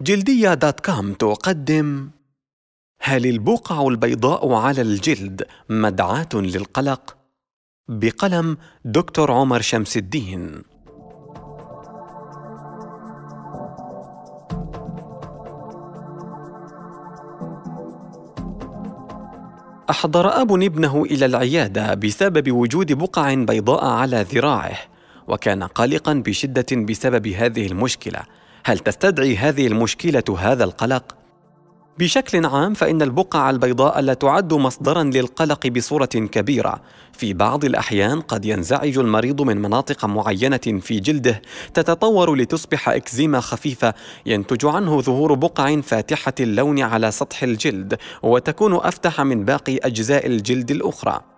جلدية دوت كوم تقدم هل البقع البيضاء على الجلد مدعاة للقلق؟ بقلم دكتور عمر شمس الدين أحضر أب ابنه إلى العيادة بسبب وجود بقع بيضاء على ذراعه وكان قلقا بشدة بسبب هذه المشكلة هل تستدعي هذه المشكلة هذا القلق؟ بشكل عام فإن البقع البيضاء لا تعد مصدرا للقلق بصورة كبيرة. في بعض الأحيان قد ينزعج المريض من مناطق معينة في جلده تتطور لتصبح إكزيما خفيفة ينتج عنه ظهور بقع فاتحة اللون على سطح الجلد وتكون أفتح من باقي أجزاء الجلد الأخرى.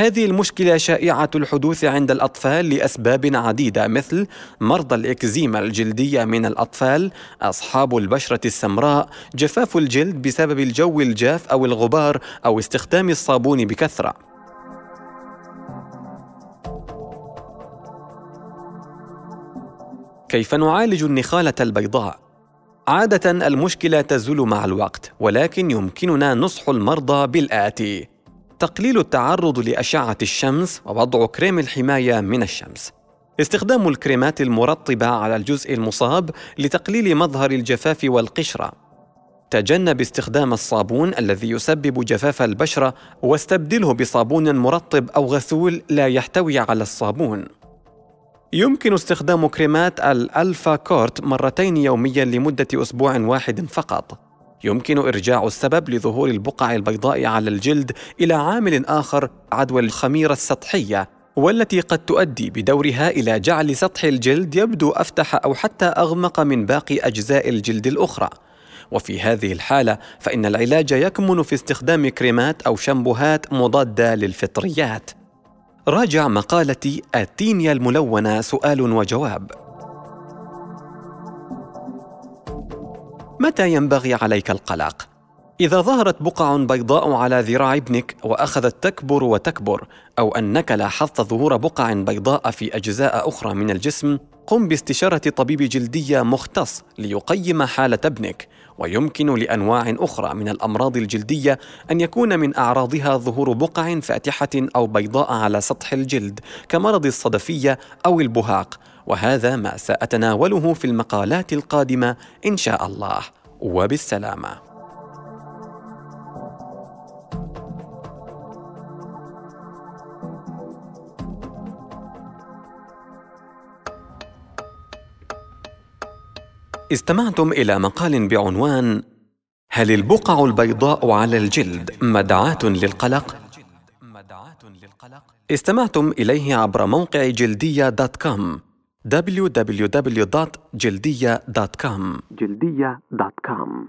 هذه المشكلة شائعة الحدوث عند الأطفال لأسباب عديدة مثل مرضى الإكزيما الجلدية من الأطفال، أصحاب البشرة السمراء، جفاف الجلد بسبب الجو الجاف أو الغبار أو استخدام الصابون بكثرة. كيف نعالج النخالة البيضاء؟ عادة المشكلة تزول مع الوقت، ولكن يمكننا نصح المرضى بالآتي: تقليل التعرض لأشعة الشمس ووضع كريم الحماية من الشمس. استخدام الكريمات المرطبة على الجزء المصاب لتقليل مظهر الجفاف والقشرة. تجنب استخدام الصابون الذي يسبب جفاف البشرة واستبدله بصابون مرطب أو غسول لا يحتوي على الصابون. يمكن استخدام كريمات الألفا كورت مرتين يوميا لمدة أسبوع واحد فقط. يمكن إرجاع السبب لظهور البقع البيضاء على الجلد إلى عامل آخر عدوى الخميرة السطحية والتي قد تؤدي بدورها إلى جعل سطح الجلد يبدو أفتح أو حتى أغمق من باقي أجزاء الجلد الأخرى. وفي هذه الحالة فإن العلاج يكمن في استخدام كريمات أو شامبوهات مضادة للفطريات. راجع مقالة التينيا الملونة سؤال وجواب. متى ينبغي عليك القلق؟ إذا ظهرت بقع بيضاء على ذراع ابنك وأخذت تكبر وتكبر أو أنك لاحظت ظهور بقع بيضاء في أجزاء أخرى من الجسم قم باستشارة طبيب جلدية مختص ليقيم حالة ابنك. ويمكن لأنواع أخرى من الأمراض الجلدية أن يكون من أعراضها ظهور بقع فاتحة أو بيضاء على سطح الجلد كمرض الصدفية أو البهاق. وهذا ما سأتناوله في المقالات القادمة إن شاء الله. وبالسلامة. استمعتم إلى مقال بعنوان هل البقع البيضاء على الجلد مدعاة للقلق؟ استمعتم إليه عبر موقع جلدية dot com. www.جلدية.com جلدية dot com